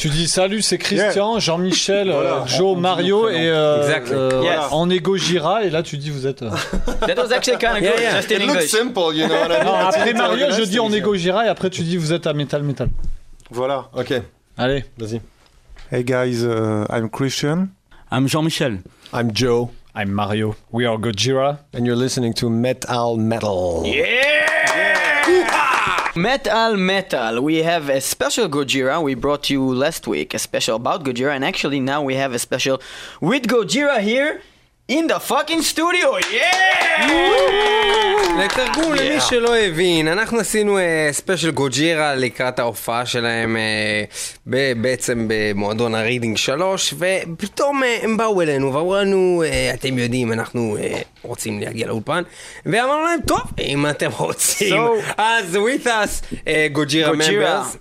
Tu dis salut, c'est Christian, Jean-Michel, euh, Voilà. Joe, Mario et euh, Exactly. euh, Yes. en égo Gira et là tu dis vous êtes. euh, That was actually kind of Yeah, good, yeah. just in It looks English. simple, you know what I mean? Non, It's- après Mario, je dis en égo Gira et après tu dis vous êtes à Metal Metal. Voilà, ok, Allez. vas-y. Hey guys, uh, I'm Christian. I'm Jean-Michel. I'm Joe, I'm Mario. We are Gojira. and you're listening to Metal Metal. Metal Metal. We have a special Gojira. We brought you last week a special about Gojira, and actually now we have a special with Gojira here in the fucking studio. Yeah! לתרגום למי שלא הבין, אנחנו עשינו ספיישל גוג'ירה לקראת ההופעה שלהם אה, בעצם במועדון הרידינג 3 ופתאום אה, הם באו אלינו ואמרו לנו, אה, אתם יודעים, אנחנו אה, רוצים להגיע לאולפן ואמרנו להם, טוב, אם אתם רוצים, אז with us אה, גוג'ירה Gojira. members.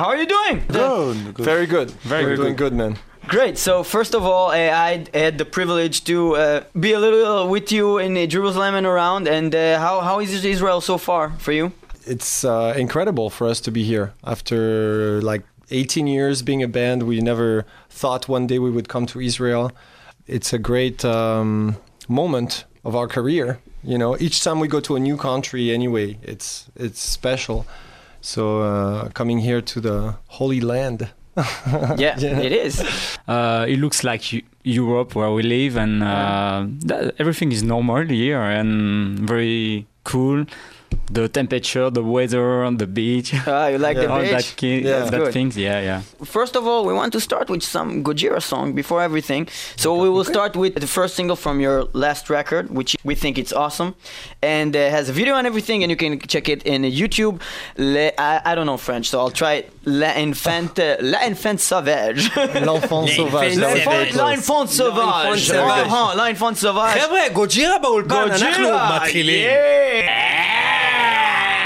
How are you doing? Good, Very good. Very good, man. Great. So first of all, uh, I had the privilege to uh, be a little with you in uh, Jerusalem and around. And uh, how how is Israel so far for you? It's uh, incredible for us to be here. After like 18 years being a band, we never thought one day we would come to Israel. It's a great um, moment of our career. You know, each time we go to a new country, anyway, it's it's special. So uh, coming here to the Holy Land. Yeah, Yeah. it is. Uh, it looks like Eu- Europe where we live, and uh, that, everything is normal here and very cool The temperature, the weather, the beach, Ah, you like the all beach? that, ki- Yeah. that Good. things. Yeah, yeah. First of all, we want to start with some Gojira song before everything. So we will start with the first single from your last record, which we think it's awesome, and uh, has a video and everything, and you can check it in YouTube. Le, I, I don't know French, so I'll try it. La Infante, La Infante Sauvage. L'enfant sauvage. that was very La close. Infante Sauvage. Sauvage. Uh-huh, La Infante Sauvage. חבר'ה, גוג'ירה באולפן, אנחנו Gojira, מתחילים. Yeah.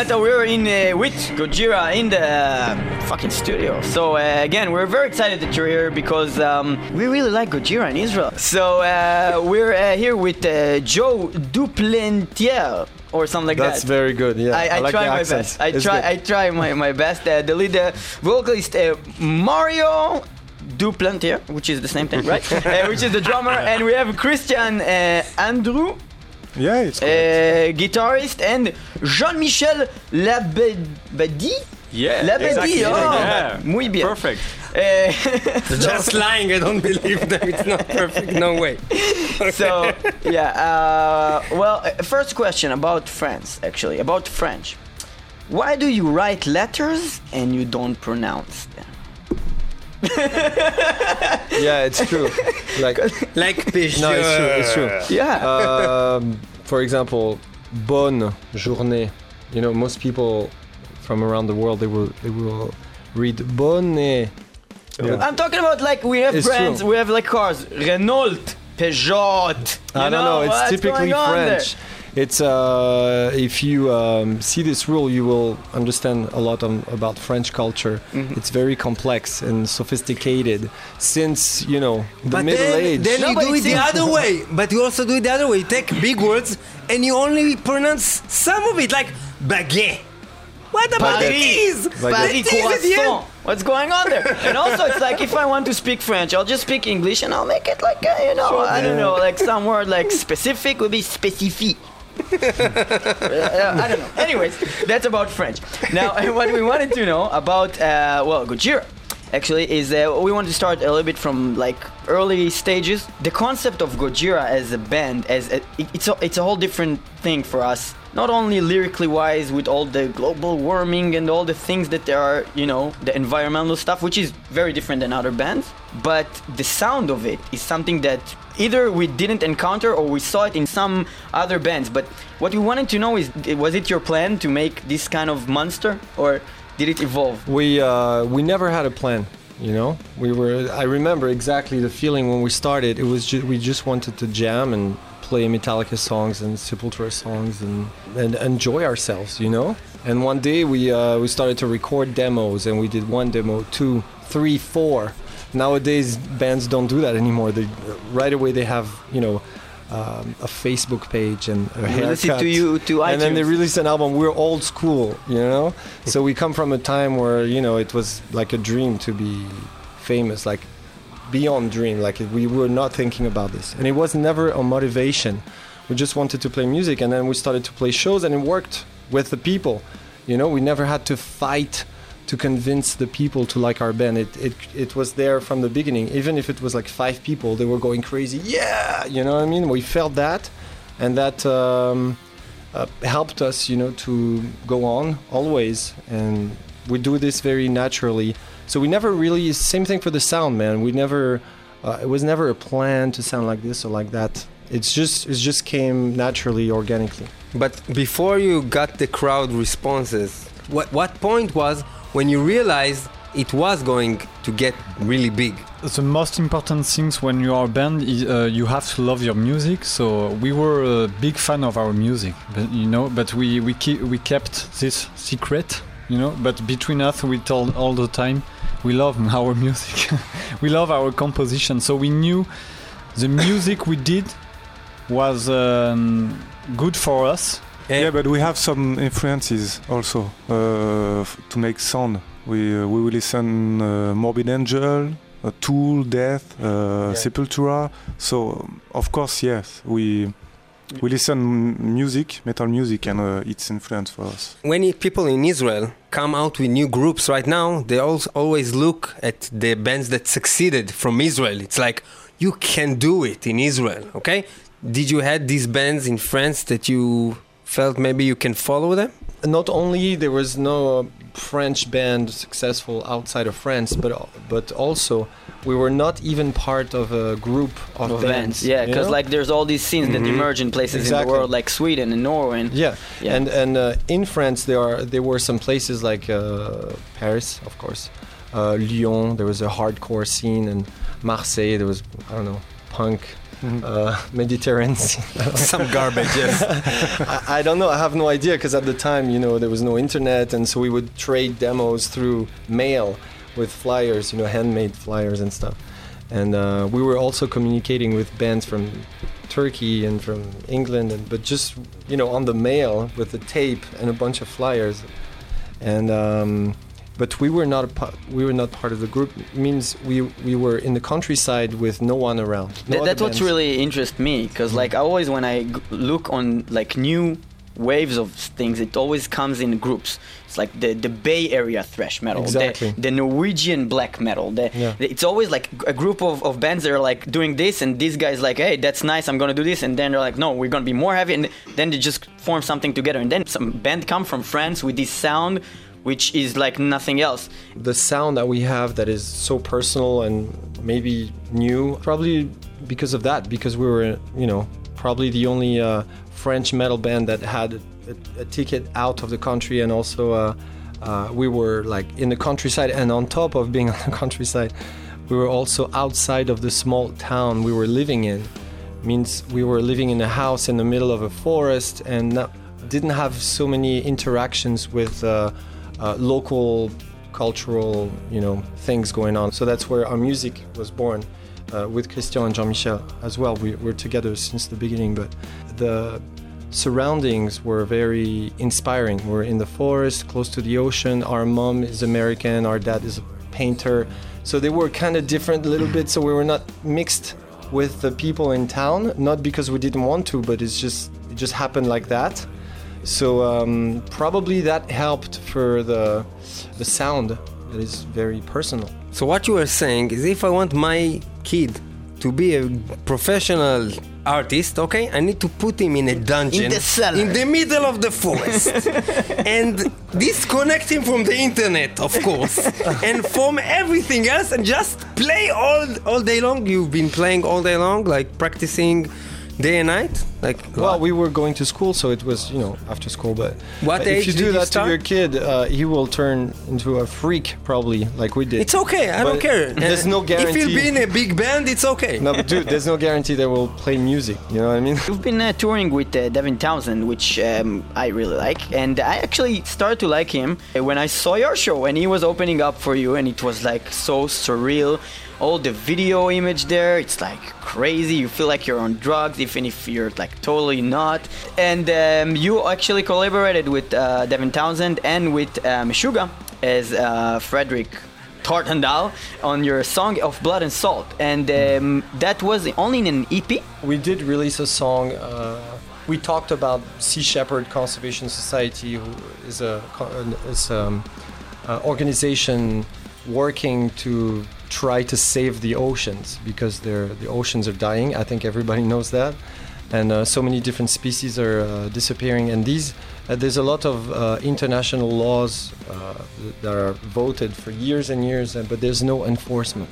Metal, we're in uh, with Gojira in the uh, fucking studio. So uh, again, we're very excited that you're here because um, we really like Gojira in Israel. So uh, we're uh, here with uh, Joe Duplantier or something like That's that. That's very good. Yeah, I, I, like try my accent. best. I It's try. good. I try my, my best. Uh, the lead uh, vocalist uh, Mario Duplantier, which is the same thing, right? which is the drummer, and we have Christian uh, Andrew, Yeah, it's uh, correct. guitarist, and Jean-Michel Labadie. Yeah, Labadie, exactly. oh, yeah. muy bien. Perfect. Uh, Just lying, I don't believe them. It's not perfect. No way. so yeah. Uh, well, uh, first question about France, actually, about French. Why do you write letters and you don't pronounce them? yeah, it's true. Like Like Peugeot. no, it's true. It's true. Yeah. um, for example, bonne journée. You know, most people from around the world they will they will read bonne. Yeah. I'm talking about like we have It's brands, true. we have like cars, Renault, Peugeot. You I don't know. It's what's typically French. there? French. It's uh, if you um, see this rule, you will understand a lot on, about French culture. Mm-hmm. It's very complex and sophisticated. Since you know the But Middle then, Age. then No, you but do it it the other way. But you also do it the other way. You take big words and you only pronounce some of it, like baguette. What about Paris. it is? Paris It is at the end. croissant. What's going on there? And also, it's like if I want to speak French, I'll just speak English and I'll make it like uh, you know, I don't know, like some word like specific would be spécifique. Uh, I don't know. Anyways, that's about French. Now, what we wanted to know about, uh, well, Gojira, actually, is we want to start a little bit from like early stages. The concept of Gojira as a band, as a, it's a, it's a whole different thing for us. Not only lyrically wise, with all the global warming and all the things that there are, you know, the environmental stuff, which is very different than other bands, but the sound of it is something that either we didn't encounter or we saw it in some other bands. But what we wanted to know is, was it your plan to make this kind of monster, or did it evolve? We uh, we never had a plan. You know, we were. I remember exactly the feeling when we started. It was ju- we just wanted to jam and play Metallica songs and Sepultura songs and and enjoy ourselves. You know. And one day we uh, we started to record demos and we did one demo, two, three, four. Nowadays bands don't do that anymore. They right away they have you know. Um, a Facebook page and a haircut to you to and then they iTunes. released an album. We're old school, you know. so we come from a time where you know it was like a dream to be famous, like beyond dream. Like we were not thinking about this, and it was never a motivation. We just wanted to play music, and then we started to play shows, and it worked with the people. You know, we never had to fight to convince the people to like our band. It, it it was there from the beginning. Even if it was like five people, they were going crazy. Yeah, you know what I mean. We felt that, and that. Um, uh, helped us, you know, to go on always, and we do this very naturally. So we never really same thing for the sound, man. We never, uh, it was never a plan to sound like this or like that. It's just it just came naturally, organically. But before you got the crowd responses, what what point was when you realized it was going to get really big? The most important things when you are a band is uh, you have to love your music. So we were a big fan of our music, but you know, but we we keep we kept this secret, you know. But between us, we told all the time we love our music, we love our composition. So we knew the music we did was um, good for us. Yeah, but we have some influences also uh, f- to make sound. We uh, we will listen uh, Morbid Angel, uh, Tool, Death, uh, Sepultura. So um, of course, yes, we we listen music, metal music, and uh, it's influence for us. when people in Israel come out with new groups right now, they also always look at the bands that succeeded from Israel. It's like you can do it in Israel, okay? Did you had these bands in France that you felt maybe you can follow them? Not only there was no uh, French band successful outside of France, but but also we were not even part of a group of, Of bands. bands, yeah, because like there's all these scenes that emerge in places in the world, like Sweden and Norway. And Yeah, Yeah. and and uh, in France there are there were some places like uh, Paris, of course, uh, Lyon. There was a hardcore scene, and Marseille there was I don't know punk. uh, Mediterranean. Some garbage, yes. I, I don't know. I have no idea because at the time, you know, there was no internet, and so we would trade demos through mail with flyers, you know, handmade flyers and stuff. And uh, we were also communicating with bands from Turkey and from England, and but just you know on the mail with the tape and a bunch of flyers. And um, but we were not a we were not part of the group. It means we we were in the countryside with no one around. No Th- that's what's really interests me because like I always when I g- look on like new waves of things it always comes in groups it's like the the bay area thrash metal the- Exactly. the, norwegian black metal the, Yeah. the- it's always like a group of, of bands that are like doing this and these guys like hey that's nice i'm gonna do this and then they're like no we're gonna be more heavy and then they just form something together and then some band come from france with this sound which is like nothing else the sound that we have that is so personal and maybe new probably because of that because we were you know probably the only uh, french metal band that had a, a ticket out of the country and also uh, uh, we were like in the countryside. And on top of being on the countryside we were also outside of the small town we were living in. Means we were living in a house in the middle of a forest and not, didn't have so many interactions with uh, uh, local cultural you know things going on. So that's where our music was born uh, with Christian and Jean-Michel as well. We were together since the beginning but the surroundings were very inspiring. We're in the forest close to the ocean. Our mom is American our dad is a painter. So they were kind of different a little bit. So we were not mixed with the people in town not because we didn't want to but it's just it just happened like that. So um, probably that helped for the the sound that is very personal So what you are saying is if I want my kid to be a professional artist, okay, I need to put him in a dungeon In the cellar. in the middle of the forest and disconnect him from the internet, of course, and from everything else and just play all all day long. You've been playing all day long, like practicing day and night? Like well we were going to school so it was you know after school but What but age if you did do you that start? to your kid uh, he will turn into a freak probably like we did It's okay, I don't care. there's no guarantee. If you'll be in a big band, it's okay. no but dude there's no guarantee they will play music you know what I mean You've been uh, touring with uh, Devin Townsend, which um, I really like, and I actually started to like him when I saw your show and he was opening up for you, and it was like so surreal. All the video image there, it's like crazy. You feel like you're on drugs, even if you're like totally not. And um, you actually collaborated with uh, Devin Townsend and with uh, Meshuggah as uh, Fredrik Thordendal on your song of Blood and Salt, and um, that was only in an EP. we did release a song. Uh, we talked about Sea Shepherd Conservation Society, who is a is um, uh, organization working to try to save the oceans because the oceans are dying. I think everybody knows that, and uh, so many different species are uh, disappearing. And these uh, there's a lot of uh, international laws uh, that are voted for years and years, uh, but there's no enforcement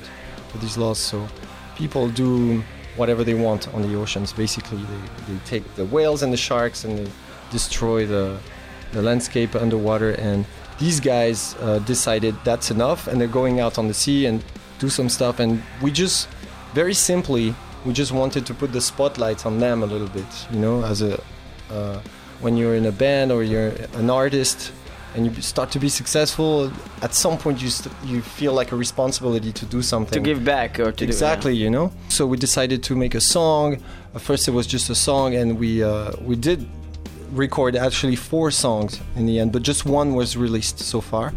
for these laws. So people do whatever they want on the oceans. Basically, they, they take the whales and the sharks and they destroy the, the landscape underwater. And these guys decided that's enough, and they're going out on the sea and do some stuff. And we just, very simply, we just wanted to put the spotlight on them a little bit, you know, as a uh, when you're in a band or you're an artist and you start to be successful, at some point you st- you feel like a responsibility to do something. To give back or to exactly you know? So we decided to make a song. At first it was just a song and we uh, we did record actually four songs in the end but just one was released so far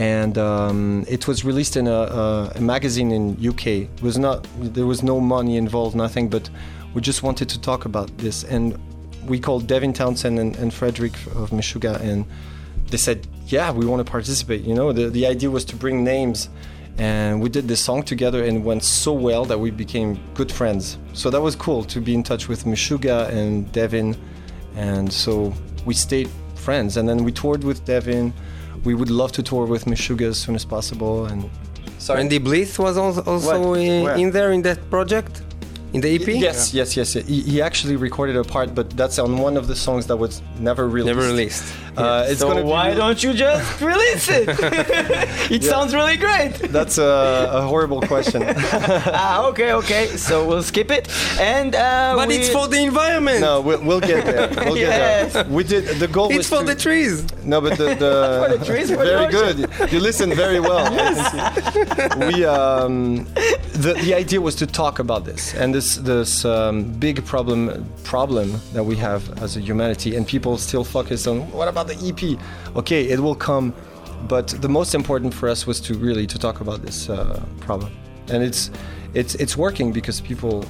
and um, it was released in a, a, a magazine in UK. It was not there was no money involved, nothing, but we just wanted to talk about this, and we called Devin Townsend and, and Fredrik of Meshuggah, and they said, "Yeah, we want to participate." You know, the the idea was to bring names, and we did this song together, and it went so well that we became good friends. So that was cool to be in touch with Meshuggah and Devin, and so we stayed friends, and then we toured with Devin. We would love to tour with Meshuggah as soon as possible, and Randy Blythe was also, also in, in there in that project. in the EP? Yes, yes, yes. He, he actually recorded a part, but that's on one of the songs that was never released. Never released. Uh, it's so gonna be why don't you just release it? it sounds really great. That's a, a horrible question. ah, okay, okay. So we'll skip it. And uh, But we- it's for the environment. no, we'll, we'll get there. We'll Yes. get there. We did the goal It's was for to, the trees. No, but the, the, for the trees, for very ocean. good. You listen very well. Yes. we um, the the idea was to talk about this and this this um, big problem problem that we have as a humanity, and people still focus on what about the EP? Okay, it will come, but the most important for us was to really to talk about this uh, problem, and it's it's it's working because people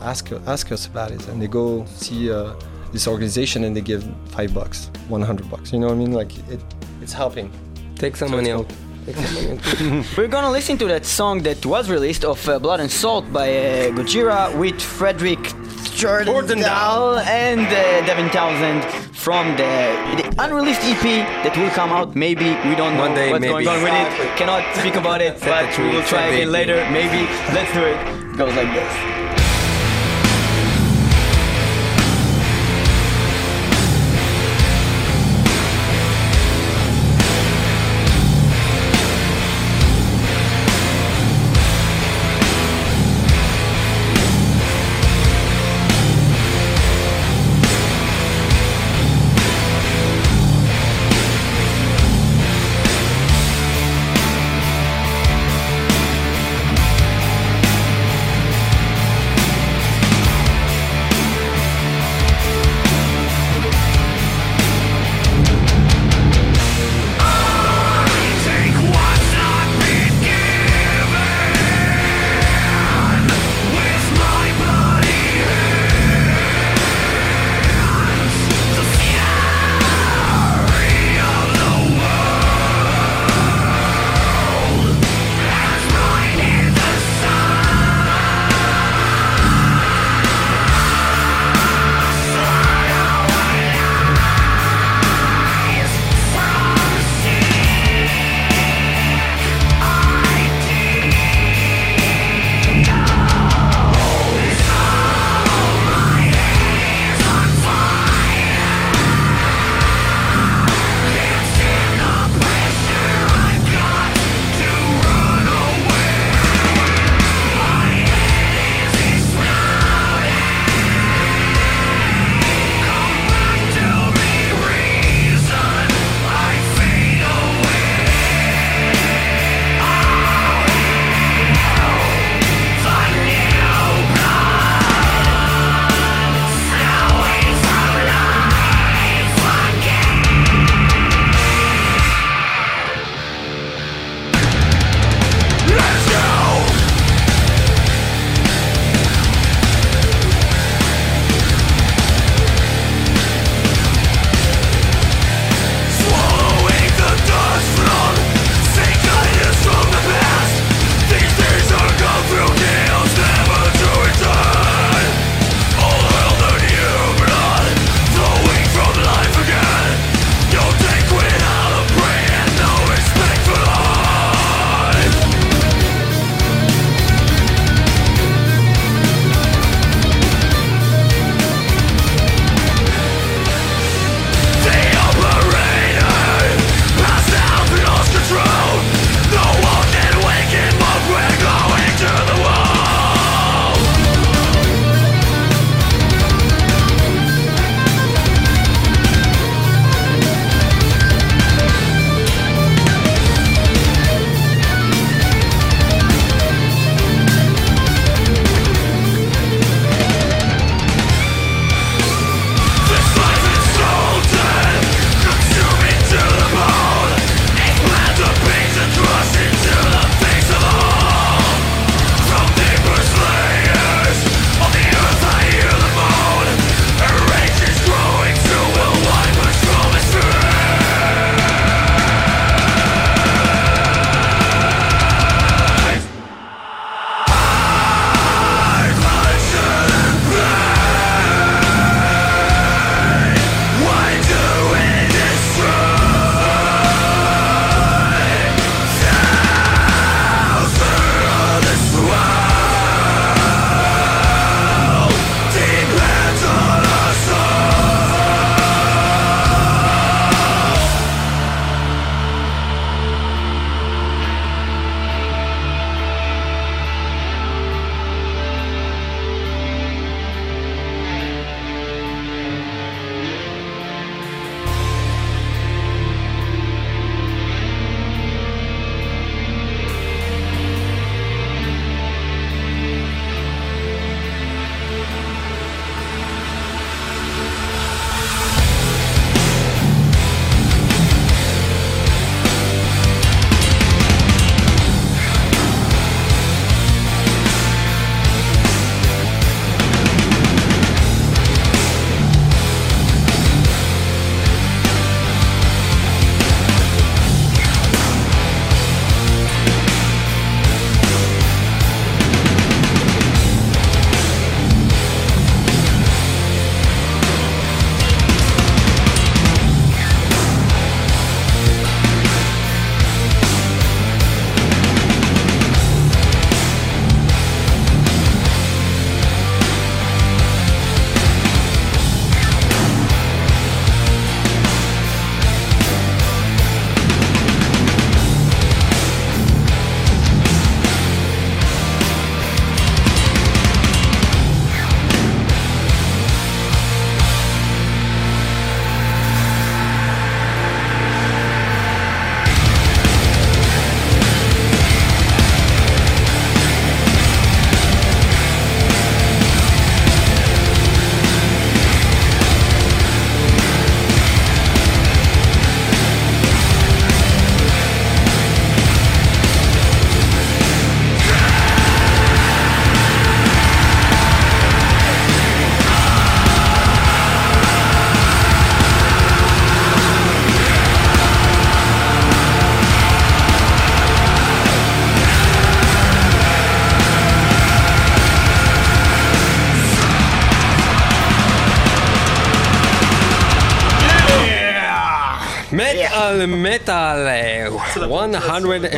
ask ask us about it, and they go see. Uh, this organization and they give five bucks, one hundred bucks. You know what I mean? Like it, it's helping. Take some So money out. Take some money out. We're gonna listen to that song that was released of uh, Blood and Salt by uh, Gojira with Fredrik Thordendal and uh, Devin Townsend from the unreleased EP that will come out. Maybe we don't know One day, what's maybe. going on with it. Cannot speak about it, but we will try again later. Maybe let's do it. Goes like this.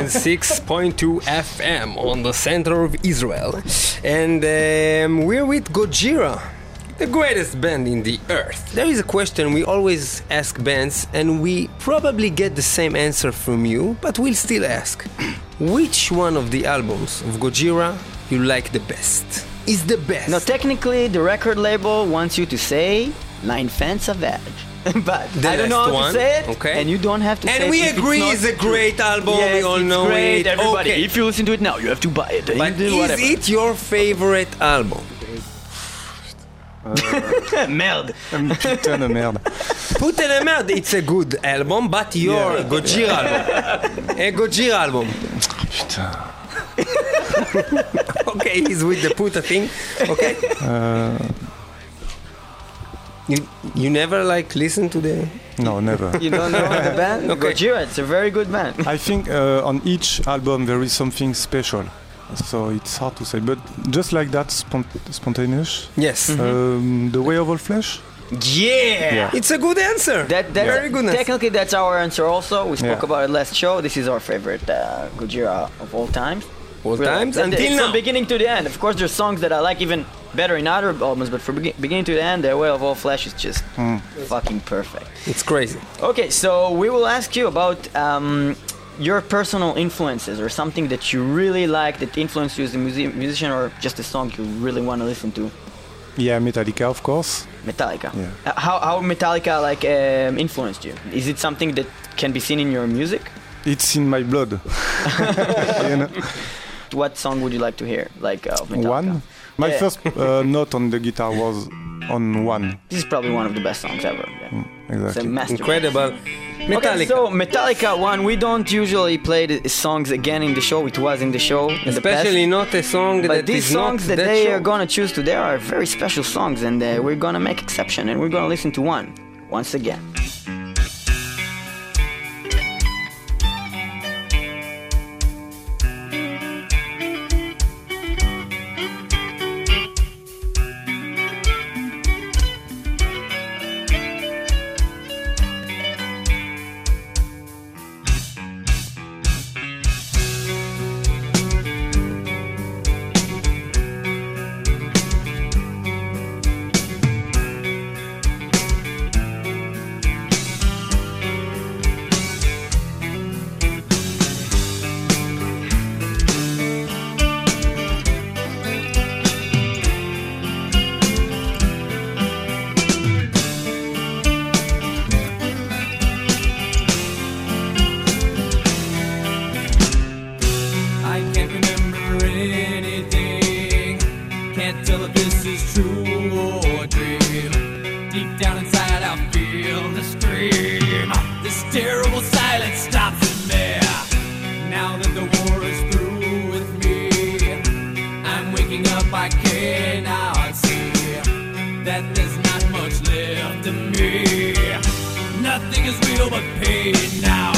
106.2 FM on the center of Israel. And um, we're with Gojira, the greatest band in the earth. There is a question we always ask bands, and we probably get the same answer from you, but we'll still ask. Which one of the albums of Gojira you like the best? Is the best? No, technically, the record label wants you to say L'Enfant Sauvage. but The I don't know last how one, to say it, okay. and you don't have to say and we if it's agree not it's a true. great album. Yes, we all it's know great, it. everybody. Okay. If you listen to it now, you have to buy it. You But do is whatever. it your favorite album? Merde. Putain de merde. Put in a merde, it's a good album, but your Yeah. Gojira album. A Gojira album. Putain. Okay, he's with the puta thing. Okay. Uh, You, you never like listen to the. no, never. You don't know the band? Okay. Gojira, it's a very good band. I think uh, on each album there is something special. So it's hard to say, but just like that, spont- spontaneous. Yes. Um, the way of all flesh. Yeah. Yeah. It's a good answer. That, that's Very good. Technically, that's our answer also. We spoke Yeah. about it last show. This is our favorite uh, Gojira of all times. All Really. times That- until it's now. From beginning to the end. Of course, there's songs that I like even better in other albums, but from begin- beginning to the end, The Way of All Flesh is just fucking perfect. It's crazy. Okay, so we will ask you about um, your personal influences or something that you really like that influenced you as a musi- musician or just a song you really want to listen to. Yeah, Metallica, of course. Metallica. Yeah. Uh, How, how Metallica like um, influenced you? Is it something that can be seen in your music? It's in my blood. You know? What song would you like to hear? Like uh, of Metallica? One. My Yeah. first uh, note on the guitar was on one. This is probably one of the best songs ever. Yeah. It's a Exactly. masterpiece. Incredible. Okay, so Metallica one, we don't usually play the songs again in the show. It was in the show in the past. Especially not a song But that these is songs not that that they show. are gonna choose today are very special songs, and uh, we're gonna make exception, and we're gonna listen to one once again. Nothing is real but pain now.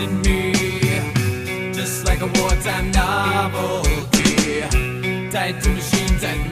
In me, just like a wartime novelty. Tied to machines that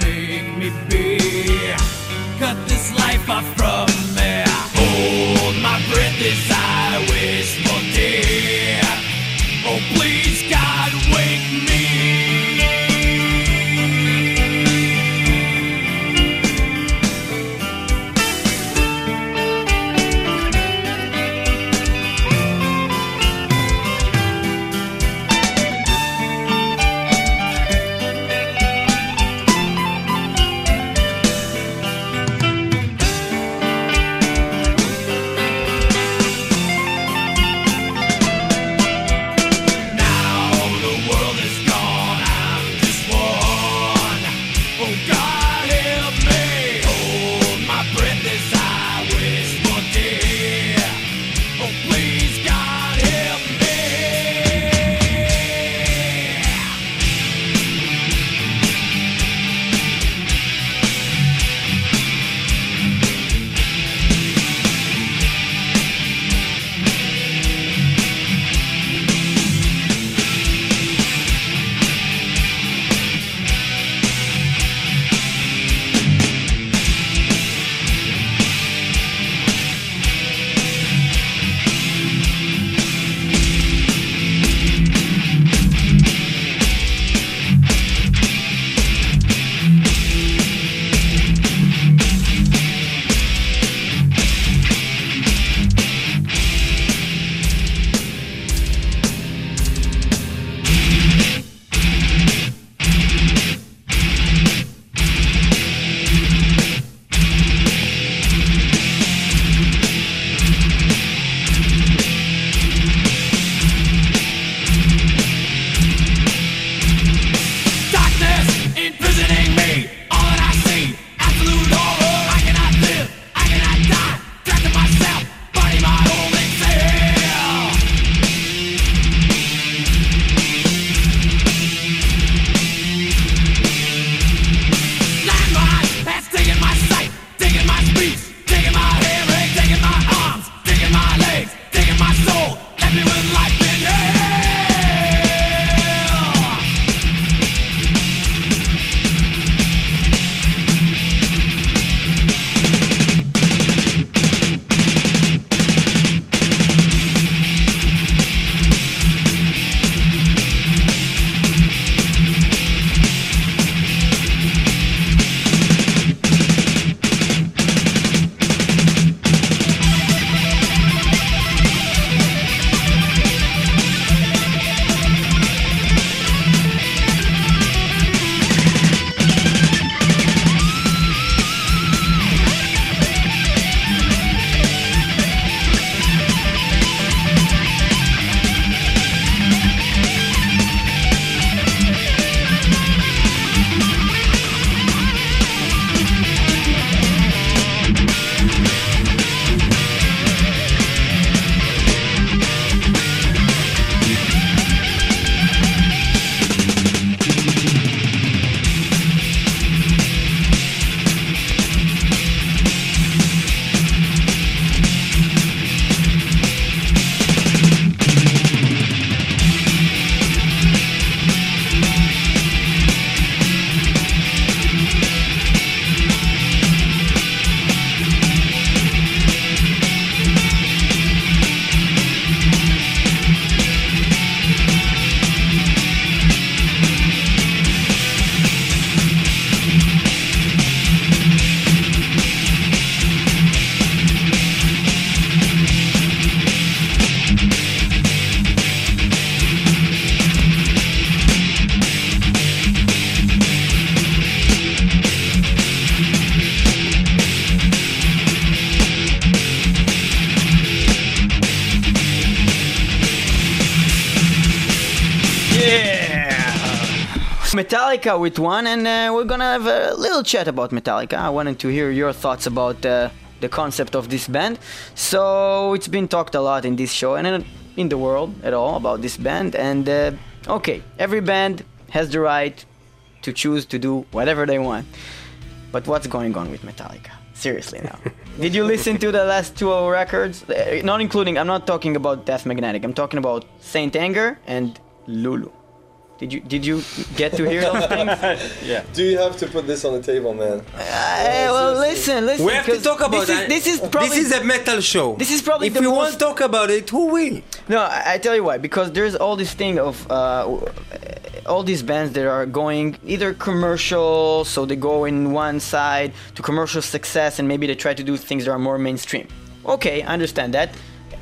Metallica with one, and uh, we're gonna have a little chat about Metallica. I wanted to hear your thoughts about uh, the concept of this band. So it's been talked a lot in this show and in, the world at all about this band. And uh, okay, every band has the right to choose to do whatever they want. But what's going on with Metallica? Seriously now. Did you listen to the last two records? Uh, Not including, I'm not talking about Death Magnetic. I'm talking about St. Anger and Lulu. Did you did you get to hear those things? Do you have to put this on the table, man? Uh, well, listen, listen. We have to talk about this that. Is, this is probably this is a metal show. This is probably if the we most- won't talk about it, who will? No, I, I tell you why. Because there's all this thing of uh, all these bands that are going either commercial, so they go in one side to commercial success, and maybe they try to do things that are more mainstream. Okay, I understand that.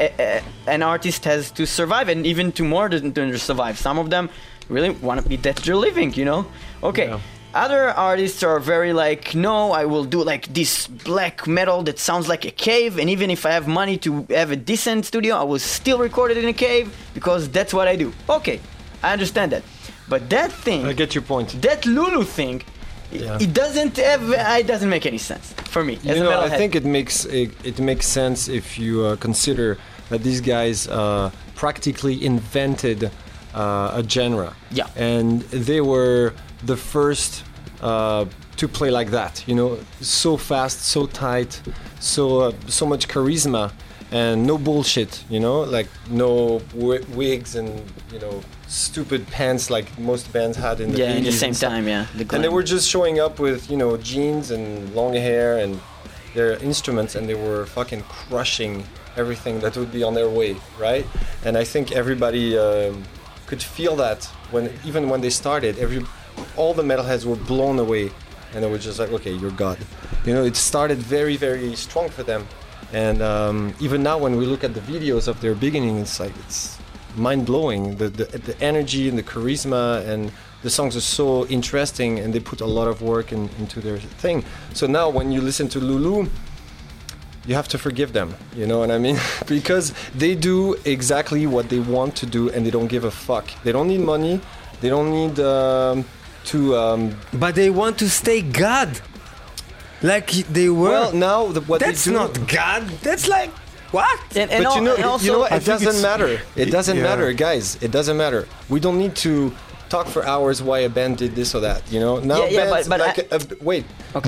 A, a, an artist has to survive, and even to more than, to survive. Some of them really want to be that they're living, you know. Okay. Other artists are very like, no, I will do like this black metal that sounds like a cave, and even if I have money to have a decent studio, I will still record it in a cave because that's what I do. Okay, I understand that. But that thing, I get your point. that Lulu thing, Yeah. it doesn't have, it doesn't make any sense for me. as You know, I think it makes it, it makes sense if you uh, consider that these guys uh, practically invented uh, a genre. Yeah. And they were the first uh, to play like that. You know, so fast, so tight, so uh, so much charisma, and no bullshit. You know, like no wi- wigs and you know stupid pants like most bands had in the yeah, 80s in the same time, yeah. The And they were just showing up with, you know, jeans and long hair and their instruments, and they were fucking crushing everything that would be on their way, right? And I think everybody um, could feel that when, even when they started, every, all the metalheads were blown away, and they were just like, okay, you're God. You know, it started very, very strong for them, and um, even now when we look at the videos of their beginning, it's like it's mind blowing. The, the the energy and the charisma and the songs are so interesting, and they put a lot of work in, into their thing. So now when you listen to Lulu, you have to forgive them. You know what I mean? because they do exactly what they want to do, and they don't give a fuck. They don't need money. They don't need um, to. Um, But they want to stay God. Like they were. well, now the, what That's they do, not God. That's like what? And, and but you know, and also, you know, what? It doesn't matter. It doesn't yeah. matter, guys. It doesn't matter. We don't need to talk for hours why a band did this or that. You know, now Yeah, yeah, bands but- but like a, wait,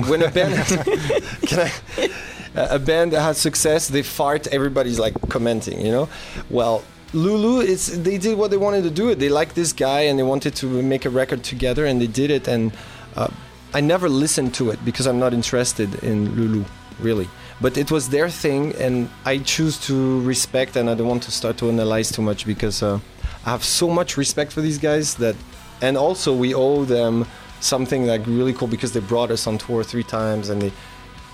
when a band can I, a band that has success, they fart. Everybody's like commenting. You know, well. Lulu, it's they did what they wanted to do. It. They liked this guy and they wanted to make a record together, and they did it. And uh, I never listened to it because I'm not interested in Lulu, really. But it was their thing, and I choose to respect. And I don't want to start to analyze too much because uh, I have so much respect for these guys that, and also we owe them something like really cool because they brought us on tour three times and they.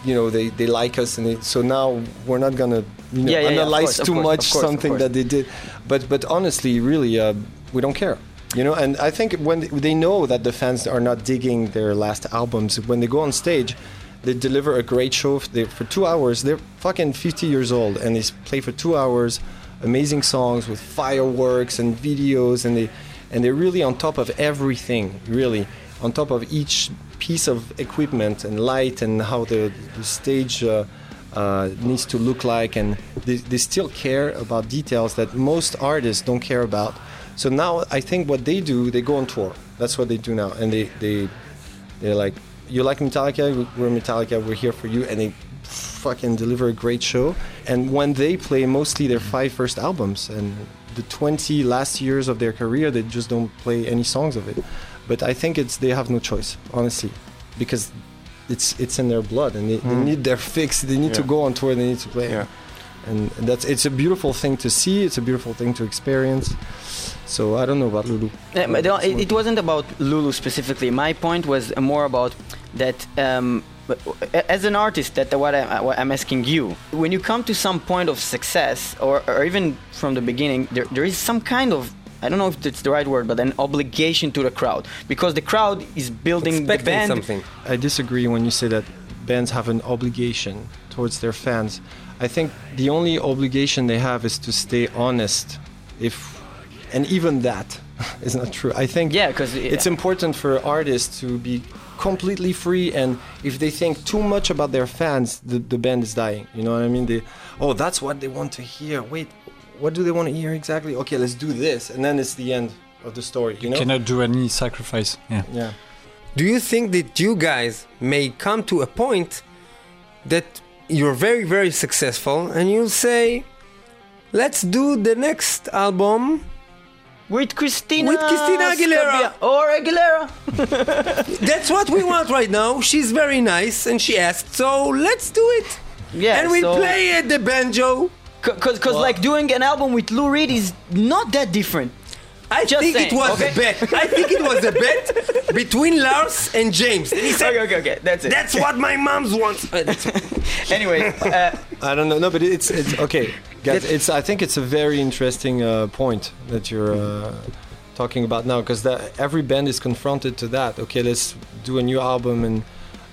You know they, they like us and they, so now we're not gonna you know, Yeah, yeah, analyze course, too course, much course, something that they did. But but honestly really uh, we don't care you know? And i think when they know that the fans are not digging their last albums when they go on stage they deliver a great show for two hours they're fucking 50 years old and they play for two hours amazing songs with fireworks and videos and they and they're really on top of everything really on top of each piece of equipment and light and how the, the stage uh, uh, needs to look like, and they, they still care about details that most artists don't care about. So now I think what they do, they go on tour. That's what they do now, and they they they're like, you like Metallica, we're Metallica, we're here for you, and they fucking deliver a great show. And when they play mostly their five first albums and the 20 last years of their career, they just don't play any songs of it. But I think it's they have no choice, honestly, because it's it's in their blood and they, they need their fix. They need to go on tour. They need to play. Yeah. And that's it's a beautiful thing to see. It's a beautiful thing to experience. So I don't know about Lulu. Yeah, but no, it, it wasn't about Lulu specifically. My point was more about that. Um, but as an artist, that what, I, what I'm asking you, when you come to some point of success, or, or even from the beginning, there, there is some kind of I don't know if it's the right word, but an obligation to the crowd because the crowd is building the band. something. I disagree when you say that bands have an obligation towards their fans. I think the only obligation they have is to stay honest. If and even that is not true. I think Yeah, because it's important for artists to be completely free and if they think too much about their fans the, the band is dying you know what i mean they oh that's what they want to hear wait what do they want to hear exactly okay let's do this and then it's the end of the story you know Cannot do any sacrifice. Yeah. yeah Do you think that you guys may come to a point that you're very, very successful and you'll say, let's do the next album? with Christina With Christina Aguilera. Scabia- or Aguilera. That's what we want right now. She's very nice and she asked, so let's do it. Yeah, and we so, play at the banjo. Cause, cause like doing an album with Lou Reed is not that different. I Just think saying, it was okay? a bet. I think it was a bet between Lars and James. And he said, Okay, okay, okay. That's it. that's what my mom's wants. Anyway, uh, i don't know no but it's it's okay guys, it's i think it's a very interesting uh, point that you're uh, talking about now because every band is confronted to that okay let's do a new album and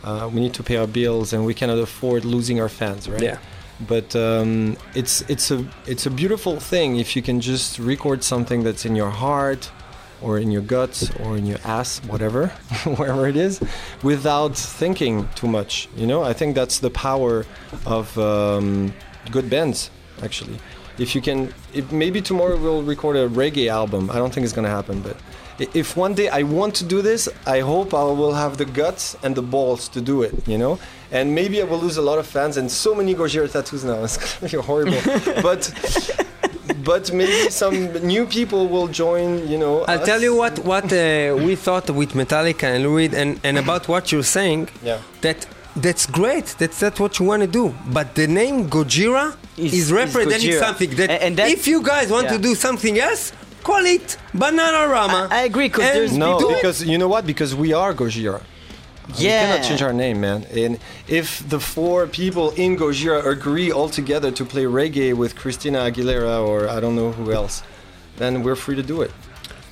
uh, we need to pay our bills and we cannot afford losing our fans right Yeah. But um, it's it's a it's a beautiful thing if you can just record something that's in your heart or in your guts or in your ass whatever wherever it is without thinking too much you know? I think that's the power of um, good bands actually. If you can if maybe tomorrow we'll record a reggae album. I don't think it's going to happen but if one day i want to do this i hope i will have the guts and the balls to do it you know and maybe i will lose a lot of fans and so many gojira tattoos now it's going to be horrible but but maybe some new people will join you know I'll us. tell you what what uh, we thought with Metallica and Lou Reed and, and about what you're saying. Yeah. That that's great. That's that's what you want to do. But the name Gojira Is- is, is representing Gojira. something that, A- and that- if you guys want to do something else, call it Bananarama. I agree, because there's- No, do it. because you know what? Because we are Gojira. We yeah. cannot change our name, man. And if the four people in Gojira agree all together to play reggae with Christina Aguilera or I don't know who else, then we're free to do it.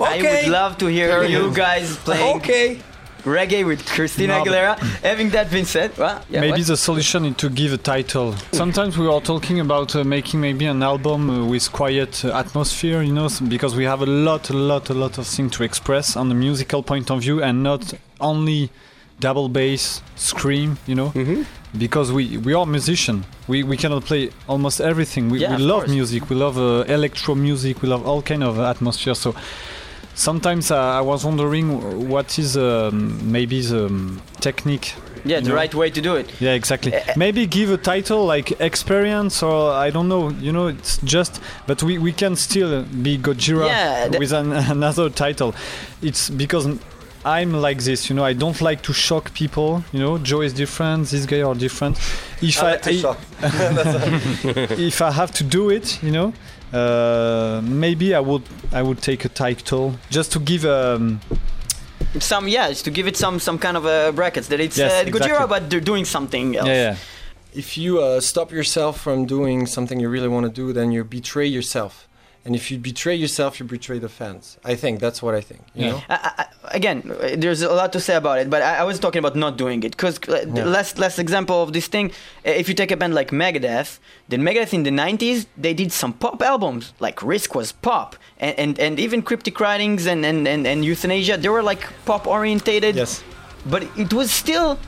I would love to hear you guys playing Okay. Reggae with Christina No, Aguilera. Having that been said, well, yeah, maybe what? the solution is to give a title. Sometimes we are talking about uh, making maybe an album uh, with quiet uh, atmosphere, you know, because we have a lot, a lot, a lot of things to express on the musical point of view and not only double bass, scream, you know, Mm-hmm. because we we are musician. We we cannot play almost everything. We, Yeah, we love course. music. We love uh, electro music. We love all kind of atmosphere. So sometimes uh, I was wondering what is um, maybe the um, technique yeah, the no. right way to do it. yeah, exactly. Uh, Maybe give a title like experience or I don't know. You know, it's just, but we, we can still be Gojira Yeah, with an, another title. It's because I'm like this. You know, I don't like to shock people. You know, Joe is different. This guy are different. If I, if I have to do it, you know, uh, maybe I would I would take a title just to give um, Some, yeah, it's to give it some some kind of uh, brackets that it's Yes, uh, Gojira, but they're doing something else. yeah, yeah. If you uh, stop yourself from doing something you really want to do, then you betray yourself. And if you betray yourself, you betray the fans. I think that's what I think. You Yeah. know. I, I, again, uh, there's a lot to say about it, but I, I was talking about not doing it. Because the last last example of this thing, uh, if you take a band like Megadeth, then Megadeth in the 90s, they did some pop albums. Like Risk was pop, and and, and even Cryptic Writings and, and, and, and Youthanasia, they were like pop orientated. Yes. But it was still.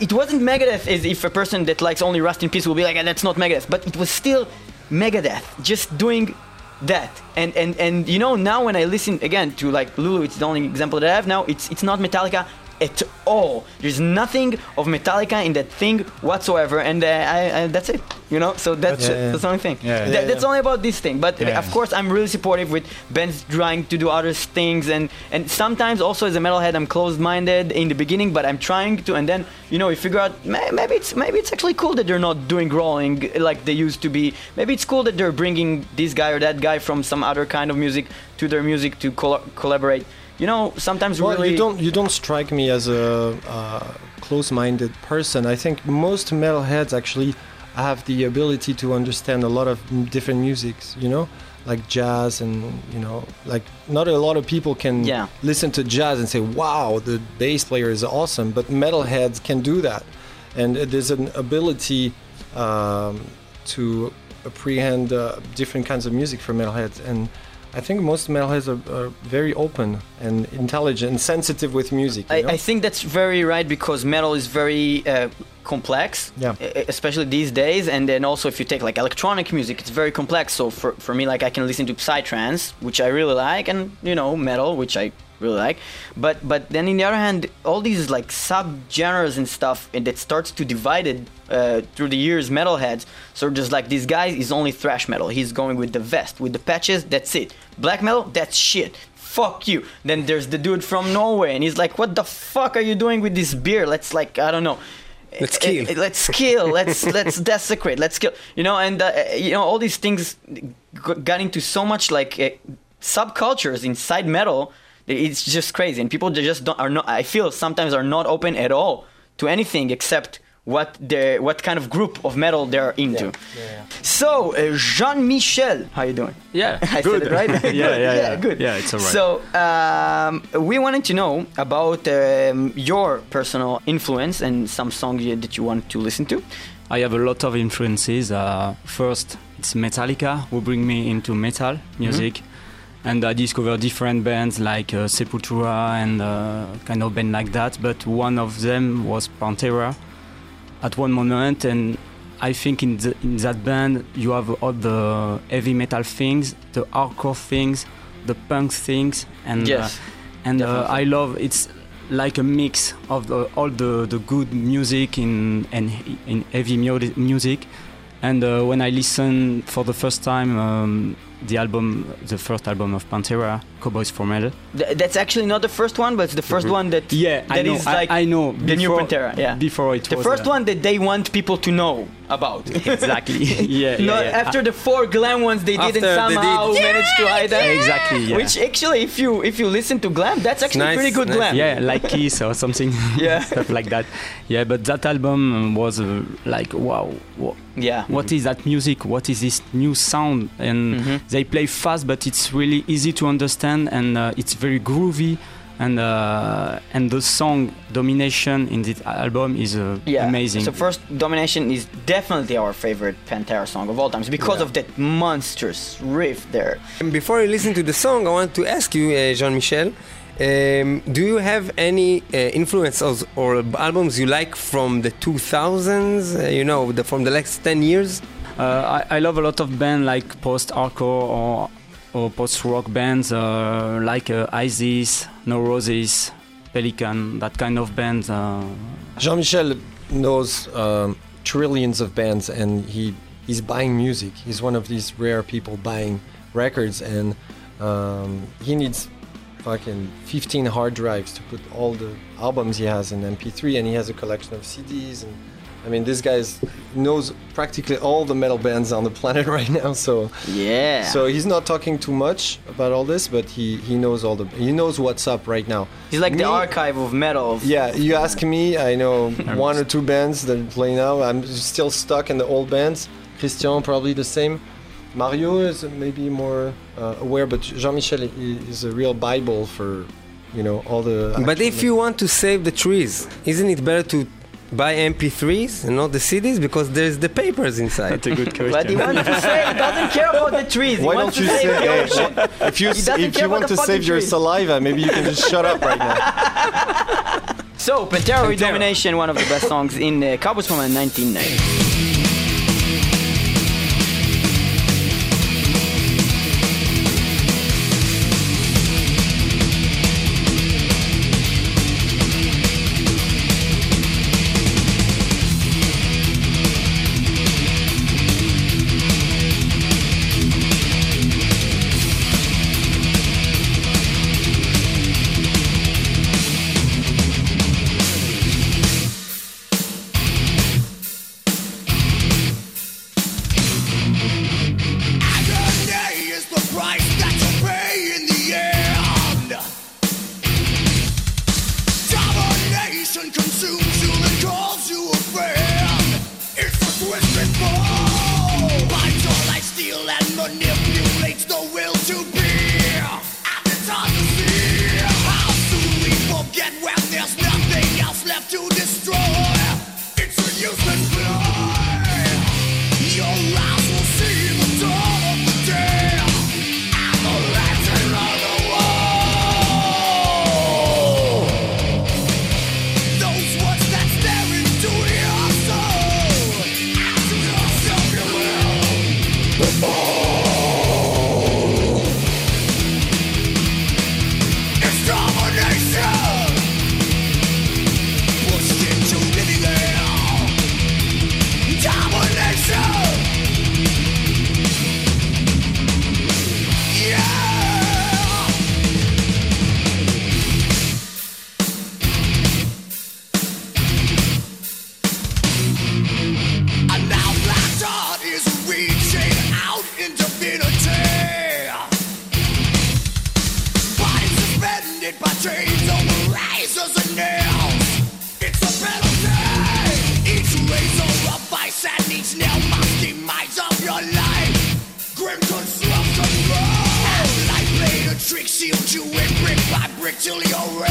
It wasn't Megadeth as if a person that likes only Rust in Peace will be like, "Ah, that's not Megadeth. But it was still Megadeth, just doing that. And and and you know now when I listen again to like Lulu, it's the only example that I have now. It's it's not Metallica at all. There's nothing of Metallica in that thing whatsoever, and uh, I, I that's it. You know, so that's Yeah, yeah. that's the only thing. Yeah, That- that's only about this thing. But of course, I'm really supportive with bands trying to do other things, and and sometimes also as a metalhead, I'm closed-minded in the beginning, but I'm trying to, and then you know, you figure out maybe it's maybe it's actually cool that they're not doing rolling like they used to be. Maybe it's cool that they're bringing this guy or that guy from some other kind of music to their music to col- collaborate. You know, sometimes Well, really you don't you don't strike me as a uh, close-minded person. I think most metalheads actually have the ability to understand a lot of different musics. You know, like jazz and you know, like not a lot of people can Yeah. listen to jazz and say, "Wow, the bass player is awesome." But metalheads can do that, and uh, there's an ability um, to apprehend uh, different kinds of music for metalheads and. I think most metalheads are, are very open and intelligent and sensitive with music. You I, know? I think that's very right because metal is very uh, complex, Yeah. especially these days. And then also, if you take like electronic music, it's very complex. So for, for me, like I can listen to psytrance, which I really like, and you know, metal, which I really like. But but then in the other hand, all these like sub-genres and stuff, and that starts to divide it uh, through the years. Metalheads, so just like this guy is only thrash metal. He's going with the vest, with the patches. That's it. Black metal, that's shit fuck you. Then there's the dude from Norway, and he's like, what the fuck are you doing with this beer? Let's like, I don't know. Let's Eh, kill. eh, let's kill. Let's let's desecrate. Let's kill. You know, and uh, eh, you know all these things g- got into so much like uh, subcultures inside metal. It's just crazy, and people just don't are not. I feel sometimes are not open at all to anything except what they what kind of group of metal they're into. So uh, Jean Michel, how you doing? Yeah, I good. said it right. yeah, yeah, Good. yeah, good. Yeah, it's alright. So um, we wanted to know about um, your personal influence and some songs that you want to listen to. I have a lot of influences. Uh, first, it's Metallica, who bring me into metal music. And I discovered different bands like uh, Sepultura and uh, kind of band like that. But one of them was Pantera at one moment. And I think in, the, in that band, you have all the heavy metal things, the hardcore things, the punk things. And, Yes, uh, and uh. I love it's like a mix of the, all the, the good music in and in heavy mu- music and uh, when I listen for the first time um, the album the first album of Pantera Cowboys from Hell Th- that's actually not the first one, but it's the 1st one that yeah I know is like I know the new Pantera. Yeah, before it the was first uh, one that they want people to know about. exactly yeah, yeah, yeah. after the four glam ones they After didn't they somehow did- manage to hide that. exactly yeah. Which actually, if you if you listen to glam, that's actually nice, pretty good nice. glam. yeah like Kiss or something Yeah. stuff like that yeah but that album was uh, like wow wha- yeah. what is that music what is this new sound and Mhm. they play fast but it's really easy to understand and uh, it's very groovy and uh, and the song domination in this album is uh, Yeah. amazing So first, Domination is definitely our favorite Pantera song of all times because of that monstrous riff there. And Before you listen to the song, I want to ask you, uh, Jean-Michel, um, do you have any uh, influence or, or albums you like from the 2000s? Uh, you know, the, from the last 10 years? uh, I, I love a lot of bands like post-hardcore or or post-rock bands uh, like uh, Isis, Neurosis, Pelican, that kind of band. Uh, Jean-Michel knows um, trillions of bands, and he he's buying music. He's one of these rare people buying records, and um, he needs fucking 15 hard drives to put all the albums he has in MP3, and he has a collection of CDs. And I mean, this guy knows practically all the metal bands on the planet right now. So Yeah. so he's not talking too much about all this, but he he knows all the he knows what's up right now. He's like the archive of metal. Of, Yeah, you ask me, I know one or two bands that play now. I'm still stuck in the old bands. Christian probably the same. Mario is maybe more uh, aware, but Jean-Michel is a real bible for, you know, all the. But if you want to save the trees, isn't it better to buy MP3s and not the CDs? Because there's the papers inside. that's a good question. But he wants to say he doesn't care about the trees. Why he don't you to say save the hey, ocean. well, if you He if you want to save fucking your trees. saliva, maybe you can just shut up right now. So, Pantera Pantera. Domination, one of the best songs in uh, Cowboys from 1990. By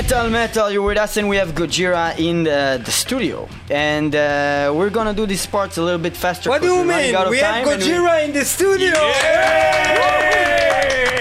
Metal, metal, you're with us, and we have Gojira in the, the studio. And uh, we're gonna do these parts a little bit faster. What do you mean? out of We have time and we- Gojira in the studio!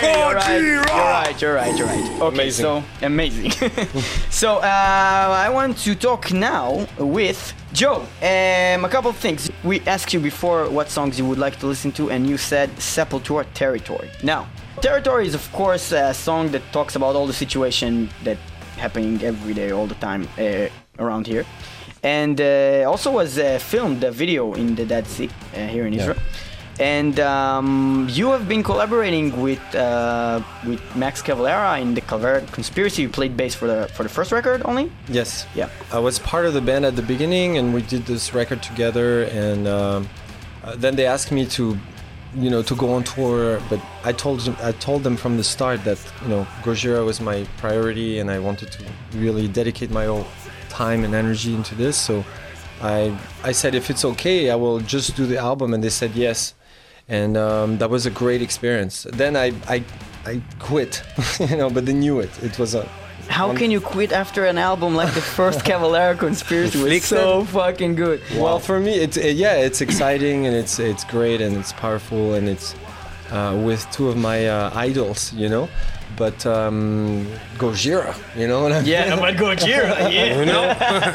You're right, you're right, you're right, you're right. Okay, Amazing. so amazing. so uh, I want to talk now with Joe. Um, a couple of things. We asked you before what songs you would like to listen to, and you said Sepultura Territory. Now, Territory is of course a song that talks about all the situation that happening every day, all the time uh, around here, and uh, also was uh, filmed a video in the Dead Sea uh, here in Israel. And um, you have been collaborating with uh, with Max Cavalera in the Cavalera Conspiracy. You played bass for the for the first record only. Yes. Yeah. I was part of the band at the beginning, and we did this record together. And um, uh, then they asked me to, you know, to go on tour. But I told them, I told them from the start that you know Gojira was my priority, and I wanted to really dedicate my whole time and energy into this. So I I said if it's okay, I will just do the album, and they said yes. And um, that was a great experience. Then I I, I quit, you know, but they knew it. It was a How can you quit after an album like the first Cavalera Conspiracy was so fucking good? Well, for me, it's uh, yeah, it's exciting and it's it's great and it's powerful and it's uh, with two of my uh, idols, you know. But um, Gojira, you know what I mean? Yeah, but Gojira, yeah. You know,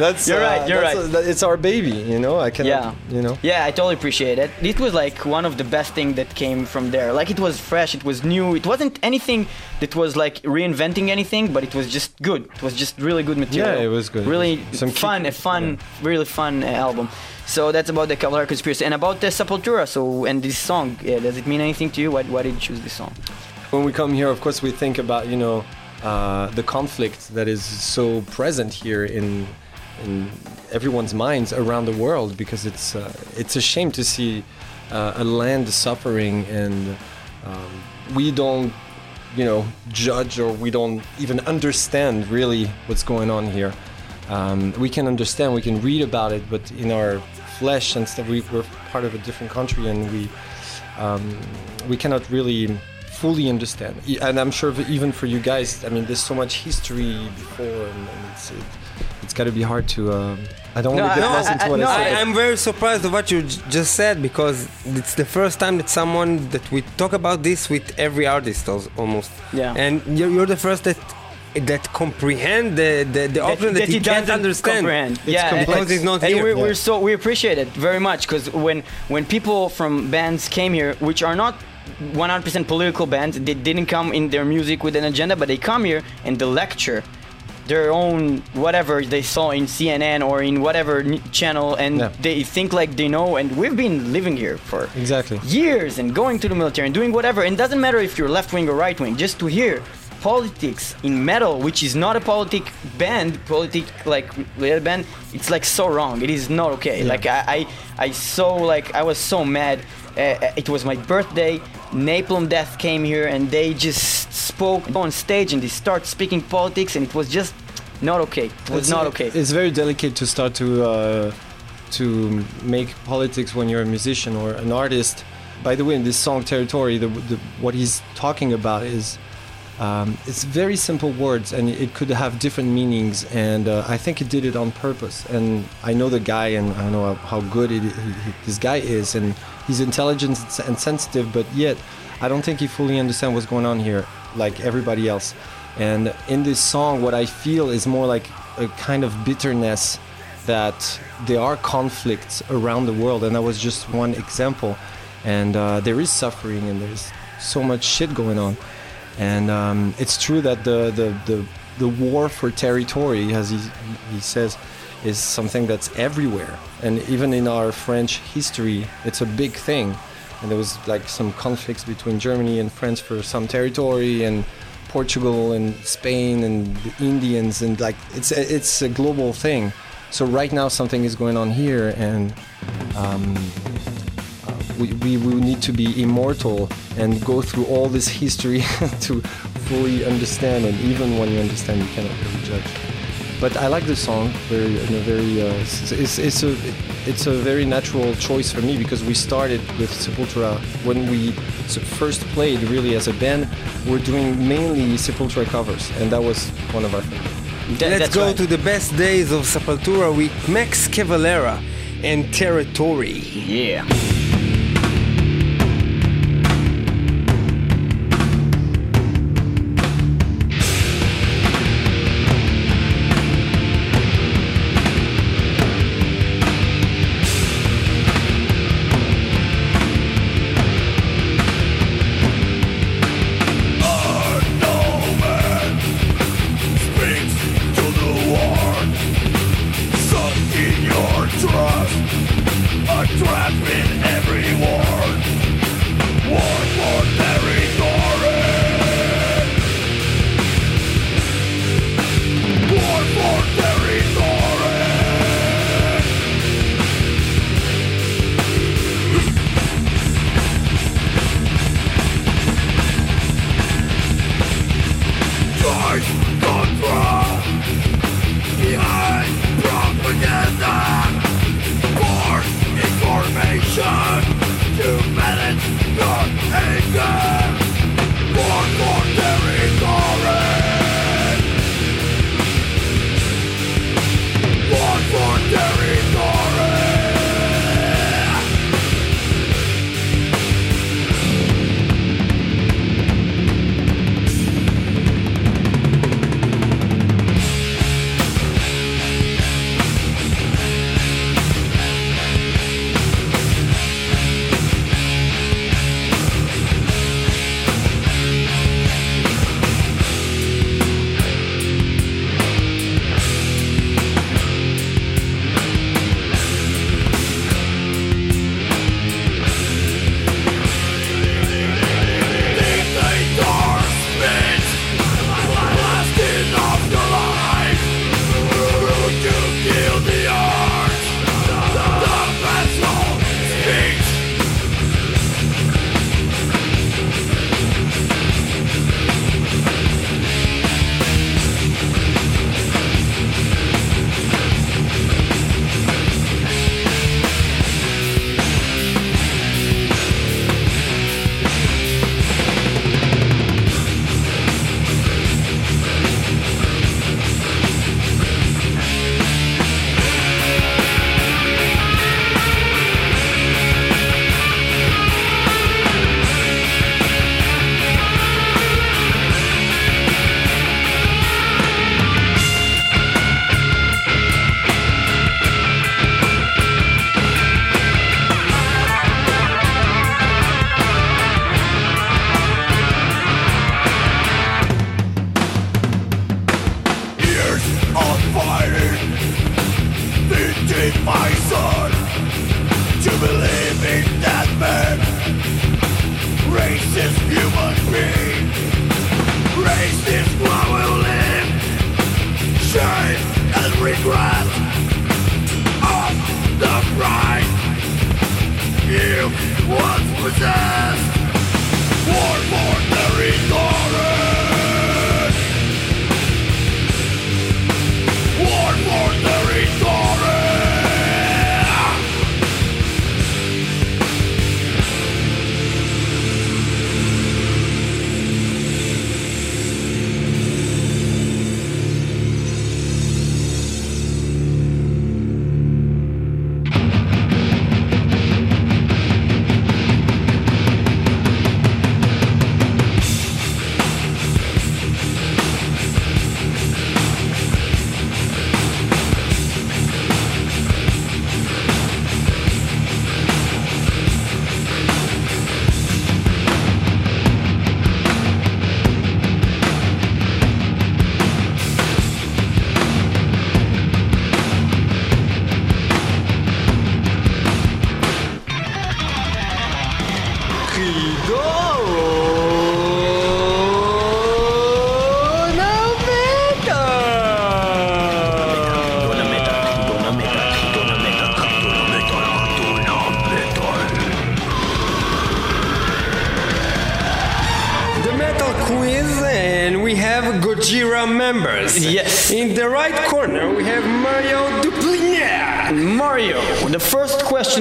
that's You're right, you're that's right. that- it's our baby, you know. I can, Yeah. you know. Yeah, I totally appreciate it. It was like one of the best things that came from there. Like it was fresh, it was new. It wasn't anything that was like reinventing anything, but it was just good. It was just really good material. Yeah, it was good. Really Some key- fun, a fun, really fun uh, album. So that's about the Cavalera Conspiracy and about the Sepultura. So and this song, yeah, does it mean anything to you? Why, why did you choose this song? When we come here, of course, we think about you know uh, the conflict that is so present here in in everyone's minds around the world because it's uh, it's a shame to see uh, a land suffering and um, we don't you know judge or we don't even understand really what's going on here. Um, we can understand, we can read about it, but in our flesh and stuff, we, we're part of a different country and we um, we cannot really fully understand. And I'm sure even for you guys, I mean, there's so much history before, and, and it's it, it's got to be hard to. Um, I don't want No, to get I- lost I- into I- what no, I I, said. I'm very surprised of what you j- just said because it's the first time that someone that we talk about this with every artist almost. Yeah. And you're, you're the first that that comprehend the the, the option that, he, can't doesn't understand. comprehend. It's yeah, complex. Because he's not and here. we're, we're so we appreciate it very much because when when people from bands came here, which are not 100% political bands, they didn't come in their music with an agenda, but they come here and they lecture their own whatever they saw in CNN or in whatever channel, and Yeah. they think like they know. And we've been living here for Exactly. years and going to the military and doing whatever. And it doesn't matter if you're left wing or right wing, just to hear politics in metal, which is not a politic band, politic like little band, it's like so wrong. It is not okay. Like I, I, I so like I was so mad. Uh, it was my birthday. Napalm Death came here and they just spoke on stage and they start speaking politics and it was just not okay. It was It's- not okay. It's very delicate to start to uh, to make politics when you're a musician or an artist. By the way, in this song "Territory," the, the, what he's talking about is um, it's very simple words, and it could have different meanings. And uh, I think he did it on purpose. And I know the guy, and I know how good it, he, he- this guy is, and he's intelligent and sensitive, but yet I don't think he fully understands what's going on here, like everybody else. And in this song, what I feel is more like a kind of bitterness that there are conflicts around the world, and that was just one example. And uh, there is suffering, and there's so much shit going on. And um, it's true that the, the, the, the war for territory, as he, he says, is something that's everywhere. And even in our French history, it's a big thing. And there was like some conflicts between Germany and France for some territory, and Portugal and Spain and the Indians, and like it's a, it's a global thing. So right now something is going on here, and um, uh, we, we will need to be immortal and go through all this history to fully understand. And even when you understand, you cannot really judge. But I like the song very, in a very. Uh, it's, it's, it's a it's a very natural choice for me because we started with Sepultura when we first played really as a band. We're doing mainly Sepultura covers, and that was one of our favorites. That- Let's go right. to the best days of Sepultura with Max Cavalera and Territory. Yeah.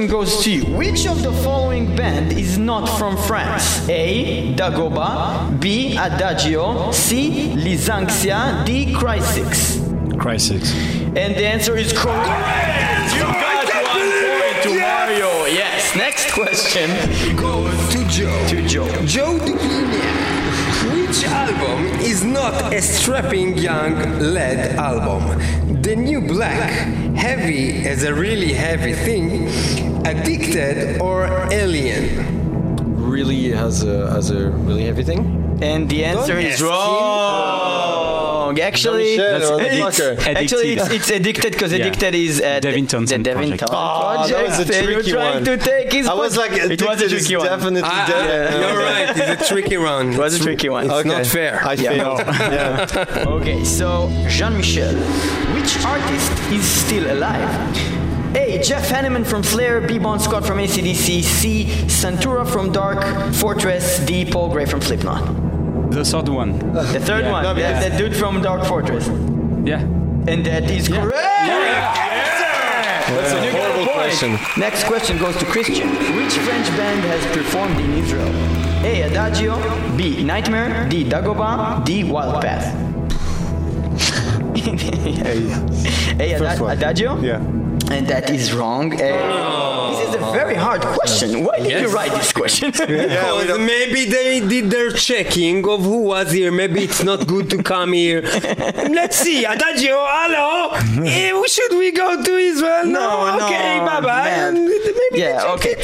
Question goes to you. Which of the following band is not from France? A. Dagoba, B. Adagio, C. Lysanxia, D. Crysis. Crisis. And the answer is correct. You got one point to Mario. Yes. Next question Goes to Joe. to Joe. Joe Duplantier. Which album is not a Strapping Young Lad album? The New Black, Heavy as a really heavy thing, Addicted or Alien? Really has a has a really heavy thing. And the answer Don't is ask him. wrong. Actually, Jean-Michel, it's, actually it's, Addicted. it's addicted because Yeah. addicted is uh, Devin the Townsend Devin project. Oh, that was a tricky You're trying one. to take his. I was like, it was a tricky one. definitely Ah, dead. you're right, it's a tricky round. It was a tricky one. It's not fair. I Yeah. failed. yeah. Okay, so Jean Michel, which artist is still alive? A. Jeff Hanneman from Slayer, B. Bon Scott from ACDC, C. Santura from Dark Fortress, D. Paul Gray from Slipknot. The third one. The third one, no, the, because- the dude from Dark Fortress. Yeah. And that is correct! That's a You got a horrible question. Next question goes to Christian. Which French band has performed in Israel? A. Adagio, B. Nightmare, D. Dagoba, D. Wild Path. A. First Ada- one. Adagio? Yeah. And that is wrong. Uh, This is a very hard question. Why did you write this question? Because maybe they did their checking of who was here. Maybe it's not good to come here. Let's see, Adagio, hello. Eh, should we go to Israel? No, no, okay, bye bye. man. yeah, okay.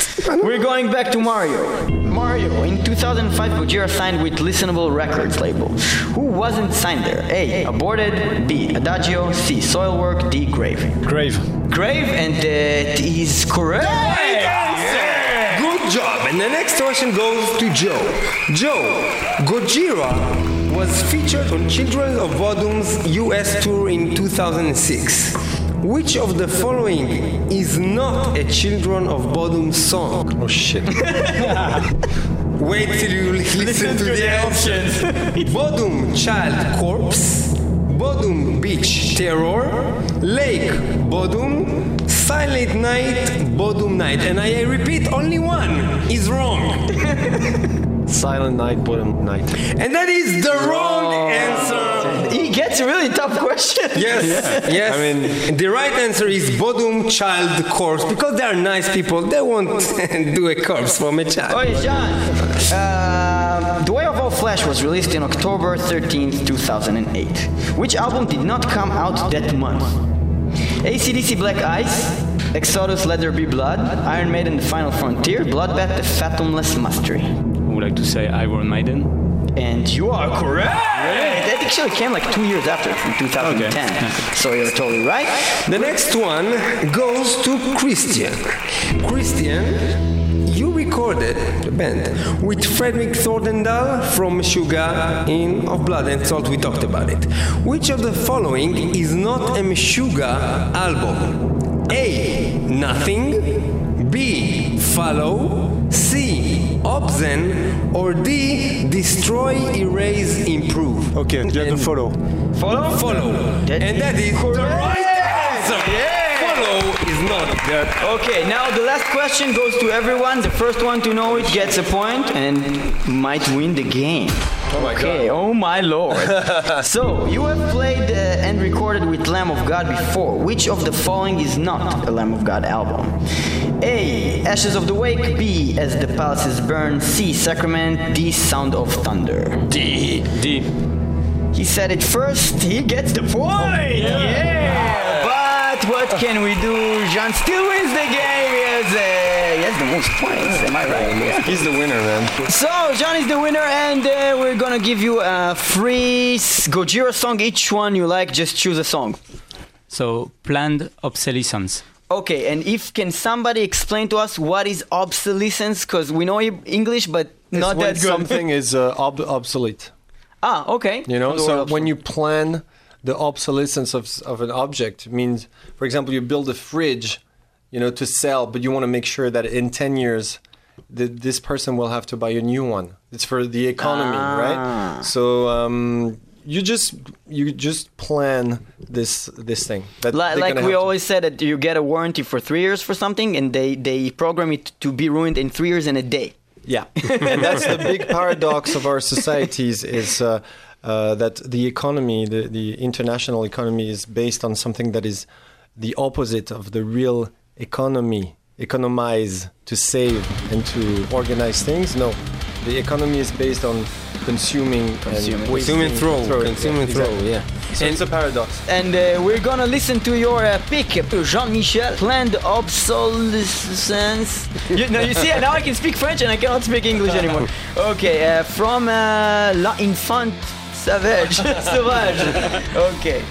We're going back to Mario. Mario, in 2005, Gojira signed with Listenable Records label. Who wasn't signed there? A. Aborted. B. Adagio. C. Soilwork. D. Grave. Grave. Grave, and uh, that is correct. Good job. And the next question goes to Joe. Joe, Gojira was featured on Children of Bodom's US tour in 2006. Which of the following is not a Children of Bodom song? Oh shit. Wait till you listen, to, the, options. Bodom Child Corpse, Bodom Beach Terror, Lake Bodom, Silent Night Bodom Night. And I repeat, only one is wrong. Silent night, bottom night. And that is the wrong answer. He gets a really tough question. Yes, yes. I mean, the right answer is Bodom Child Corpse because they are nice people. They won't do a corpse from a child. Okay, John. Uh, the Way of All Flesh was released in October 13th, 2008. Which album did not come out that month? ACDC Black Ice, Exodus Let There Be Blood, Iron Maiden The Final Frontier, Bloodbath The Fathomless Mastery. Would like to say Iron Maiden. And you are correct! That actually came like two years after, from 2010. So you're totally right. The next one goes to Christian. Christian, you recorded the band with Fredrik Thordendal from Meshuggah in Of Blood and Salt. We talked about it. Which of the following is not a Meshuggah album? A. Nothing. B. Follow. C. Obzen. Or D. Destroy, erase, improve. Okay, just And- follow. Follow? Follow. That and that is the right answer. Follow is not that. Okay, now the last question goes to everyone. The first one to know it gets a point and might win the game. Oh my Okay, god. oh my lord. so, you have played uh, and recorded with Lamb of God before. Which of the following is not a Lamb of God album? A. Ashes of the Wake. B. As the Palaces Burn. C. Sacrament. D. Sound of Thunder. D. D. He said it first, he gets the point! Yeah! But what can we do? Jean still wins the game. He has, he has the most points, am I right? He's the winner, man. So, Johnny's the winner, and uh, we're gonna give you a free Gojira song. Each one you like, just choose a song. So planned obsolescence. Okay, and if can somebody explain to us what is obsolescence? Because we know English, but It's not when that good. something is uh, ob- obsolete. ah, okay. You know, so when you plan the obsolescence of, of an object, means, for example, you build a fridge, you know, to sell, but you want to make sure that in 10 years, the, this person will have to buy a new one. It's for the economy, Ah. right? So um, you just you just plan this this thing. That Li- like we have to- always said that you get a warranty for three years for something, and they they program it to be ruined in three years and a day. Yeah, and that's the big paradox of our societies is uh, uh, that the economy, the, the international economy, is based on something that is the opposite of the real economy. Economize to save and to organize things. No, the economy is based on consuming, Consuming. and Consume and wasting, throw. throwing. Consume Yeah, throw, exactly. yeah. So And- it's a paradox. And uh, we're gonna listen to your uh, pick, Jean-Michel. Planned obsolescence. You, no, you see, now I can speak French and I cannot speak English anymore. Okay, uh, from uh, La Infant Savage. Sauvage. Okay.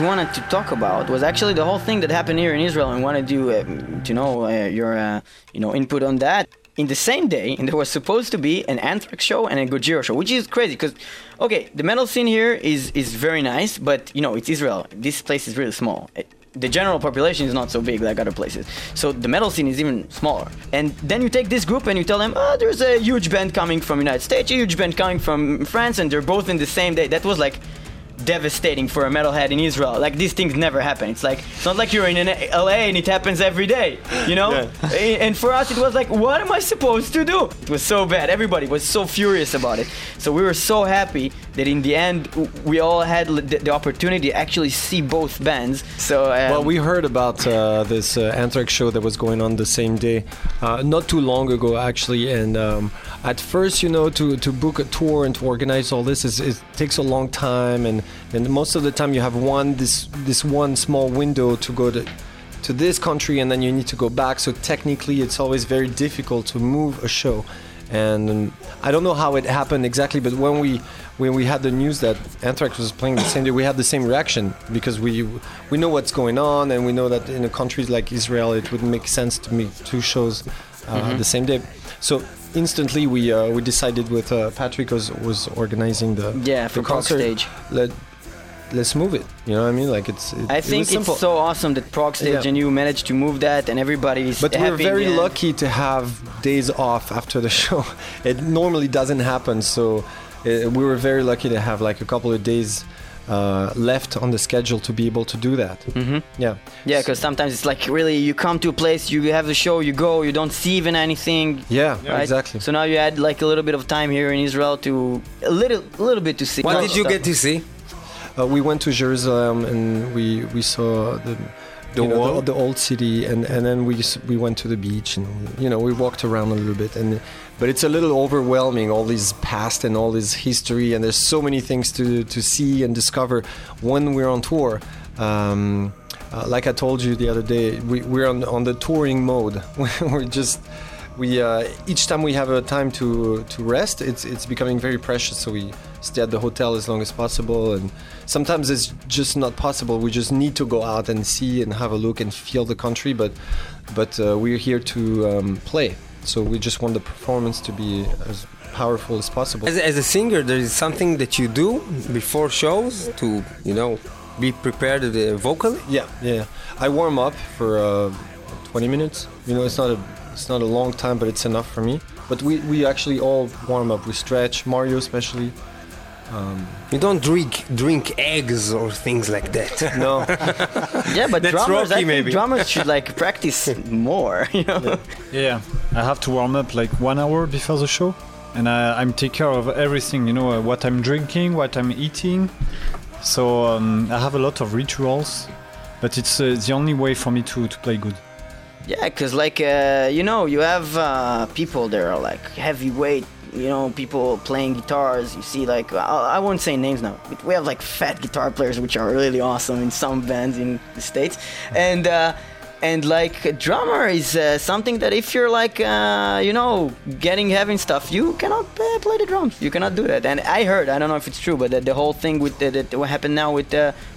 Wanted to talk about was actually the whole thing that happened here in Israel, and wanted you uh, to know uh, your uh, you know input on that. In the same day, and there was supposed to be an Anthrax show and a Gojira show, which is crazy because, okay, the metal scene here is is very nice, but you know it's Israel. This place is really small. It- the general population is not so big like other places. So the metal scene is even smaller. And then you take this group and you tell them, oh, there's a huge band coming from United States, a huge band coming from France, and they're both in the same day. That was like devastating for a metalhead in Israel. Like these things never happen. It's like it's not like you're in an LA and it happens every day, you know. A- And for us, it was like, what am I supposed to do? It was so bad. Everybody was so furious about it. So we were so happy that in the end we all had the, the opportunity to actually see both bands. So um, Well, we heard about uh, this uh, Anthrax show that was going on the same day, uh, not too long ago, actually. And um, at first, you know, to, to book a tour and to organize all this, is, it takes a long time, and, and most of the time you have one this this one small window to go to to this country, and then you need to go back. So technically, it's always very difficult to move a show. And um, I don't know how it happened exactly, but when we when we had the news that Anthrax was playing the same day, we had the same reaction because we we know what's going on, and we know that in a country like Israel, it would make sense to make two shows uh, the same day. So instantly, we uh, we decided with uh, Patrick was was organizing the yeah, the concert. stage. Let let's move it. You know what I mean? Like it's. It, I it think it's so awesome that Prog stage Yeah. and you managed to move that, and everybody's But we're very lucky to have days off after the show. It normally doesn't happen, so uh, we were very lucky to have like a couple of days uh, left on the schedule to be able to do that. Mhm. Yeah. Yeah, because sometimes it's like really you come to a place, you have the show, you go, you don't see even anything. Yeah, right? exactly. So now you had like a little bit of time here in Israel to a little, a little bit to see. What did you stuff. get to see? Uh, we went to Jerusalem and we we saw the. The know, wall? the, the old city, and, and then we s- we went to the beach, and you know we walked around a little bit, and but it's a little overwhelming, all this past and all this history, and there's so many things to to see and discover when we're on tour. Um, uh, like I told you the other day, we, we're on, on the touring mode. we're just we uh, each time we have a time to to rest, it's it's becoming very precious. So we stay at the hotel as long as possible, and sometimes it's just not possible. We just need to go out and see and have a look and feel the country. But but uh, we're here to um, play, so we just want the performance to be as powerful as possible. As, as a singer, there is something that you do before shows to, you know, be prepared uh, vocally. Yeah, yeah. I warm up for uh, 20 minutes. You know, it's not a it's not a long time, but it's enough for me. But we, we actually all warm up. We stretch. Mario especially. Um, You don't drink drink eggs or things like that. no, Yeah, but That's drummers, I Rocky, think drummers should like practice more. You know. Yeah, I have to warm up like one hour before the show, and I, I'm take care of everything. You know uh, what I'm drinking, what I'm eating. So um, I have a lot of rituals, but it's uh, the only way for me to, to play good. Yeah, because like uh, you know, you have uh, people that are like heavyweight. You know, people playing guitars. You see, like I, won't say names now, but we have like fat guitar players, which are really awesome in some bands in the states, and. Uh, and like a drummer is uh, something that if you're like uh, you know getting heavy stuff you cannot uh, play the drums you cannot do that and i heard i don't know if it's true but the, the whole thing with the, the, what happened now with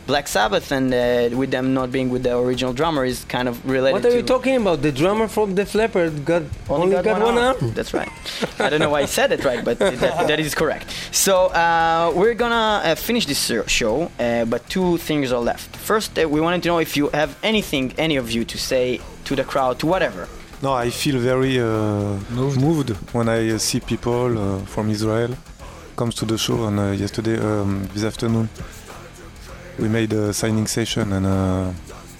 black sabbath and uh, with them not being with the original drummer is kind of related what are to you talking about? The drummer from Def Leppard got only, got, one, arm. that's right. I don't know why I said it right, but that, that is correct. So uh, we're gonna uh, finish this show, uh, but two things are left. First, uh, we wanted to know if you have anything, any of you, to say to the crowd, to whatever. No, I feel very uh, moved. when I uh, see people uh, from Israel comes to the show. And uh, yesterday, um, this afternoon, we made a signing session, and uh,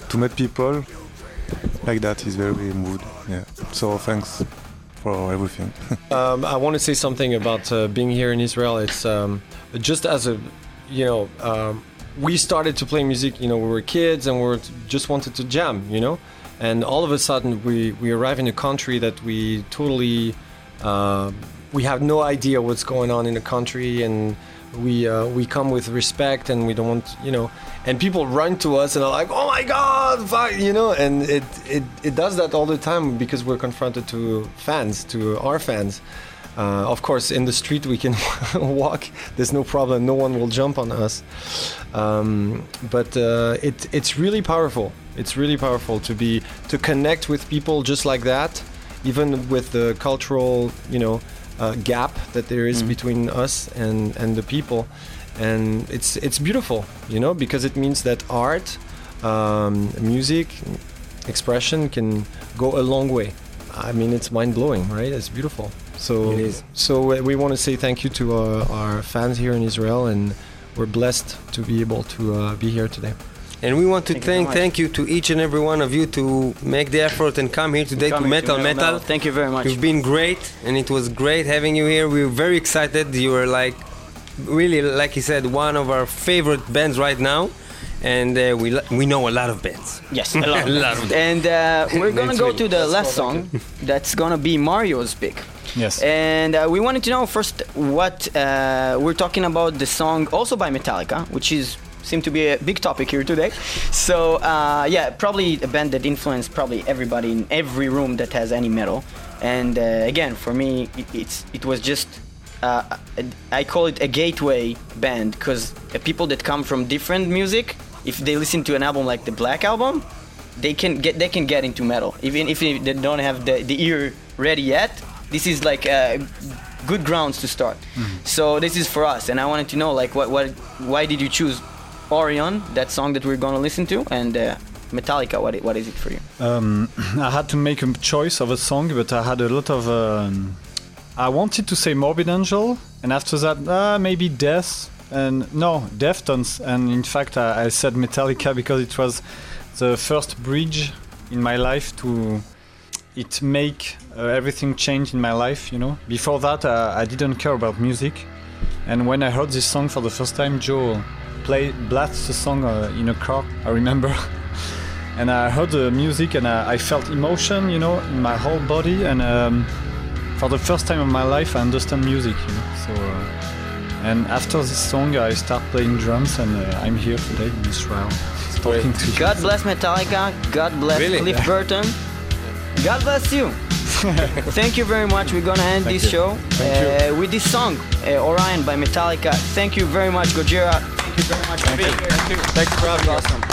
to meet people like that is very moved. Yeah. So thanks for everything. um, I want to say something about uh, being here in Israel. It's um, just as a, you know, um, we started to play music. You know, we were kids and we were just wanted to jam. You know, and all of a sudden we we arrive in a country that we totally, uh, we have no idea what's going on in the country and. We uh, we come with respect and we don't want you know, and people run to us and are like, oh my god, fuck," you know, and it, it it does that all the time because we're confronted to fans, to our fans, Uh, of course, in the street we can walk. There's no problem. No one will jump on us. Um, but uh, it, it's really powerful. It's really powerful to be to connect with people just like that, even with the cultural, you know, uh, gap that there is between us and and the people. And it's it's beautiful, you know, because it means that art, um, music, expression can go a long way. I mean, it's mind blowing, right? It's beautiful. So, It is. so we want to say thank you to uh, our fans here in Israel, and we're blessed to be able to uh, be here today. And we want to Thank you thank very thank you to each and every one of you to make the effort and come here today to Coming Metal Metal. Thank you very much. You've been great, and it was great having you here. We are very excited. You were like, really, like he said, one of our favorite bands right now, and uh, we we know a lot of bands. Yes, a lot. A lot of. And uh, we're gonna go to the last song. That's gonna be Mario's pick. Yes. And uh, we wanted to know first what uh, we're talking about the song also by Metallica, which is seem to be a big topic here today. So uh, yeah, probably a band that influenced probably everybody in every room that has any metal. And uh, again, for me, it, it's it was just uh, I call it a gateway band because people that come from different music, if they listen to an album like the Black Album, they can get they can get into metal even if they don't have the, the ear ready yet this is like uh, good grounds to start so this is for us and i wanted to know like what what why did you choose orion that song that we're gonna listen to and uh, metallica what, what is it for you Um, I had to make a choice of a song, but I had a lot of. Um, I wanted to say Morbid Angel, and after that, uh, maybe Death, and no, Deftones, and in fact, I, I said Metallica because it was the first bridge in my life to. It make uh, everything change in my life, you know. Before that, uh, I didn't care about music, and when I heard this song for the first time, Joe play blast the song uh, in a car. I remember. and I heard the music and I, I felt emotion, you know, in my whole body. And um, for the first time in my life, I understand music, you know. So, uh, and after this song, I start playing drums, and uh, I'm here today in Israel, talking to you. god bless metallica god bless Really? cliff burton god bless you thank you very much we're gonna end this show uh, with this song uh, orion by metallica thank you very much gojira thank you very much for being here Thank Thanks for having us. awesome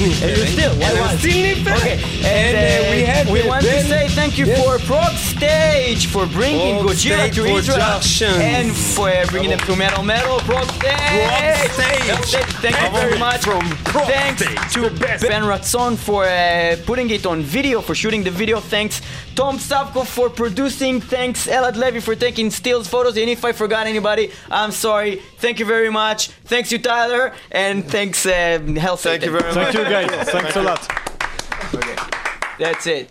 Pelek. I was me. And you still, And why I'm still Okay, And, uh, we have we the want to say thank you Yes. for Prog Stage for bringing Prog Gojira to Israel and for uh, bringing them to Metal Metal Prog Stage. Prog Stage. Prog Stage. Thank you very much. From Prog Thanks Stage, to Ben Ratzon for uh, putting it on video, for shooting the video. Thanks Tom Savko for producing. Thanks Elad Levy for taking stills photos. And if I forgot anybody, I'm sorry. Thank you very much. Thanks you Tyler, and thanks uh, Hell Thank you very much. Thank you guys. Thanks a lot. That's it.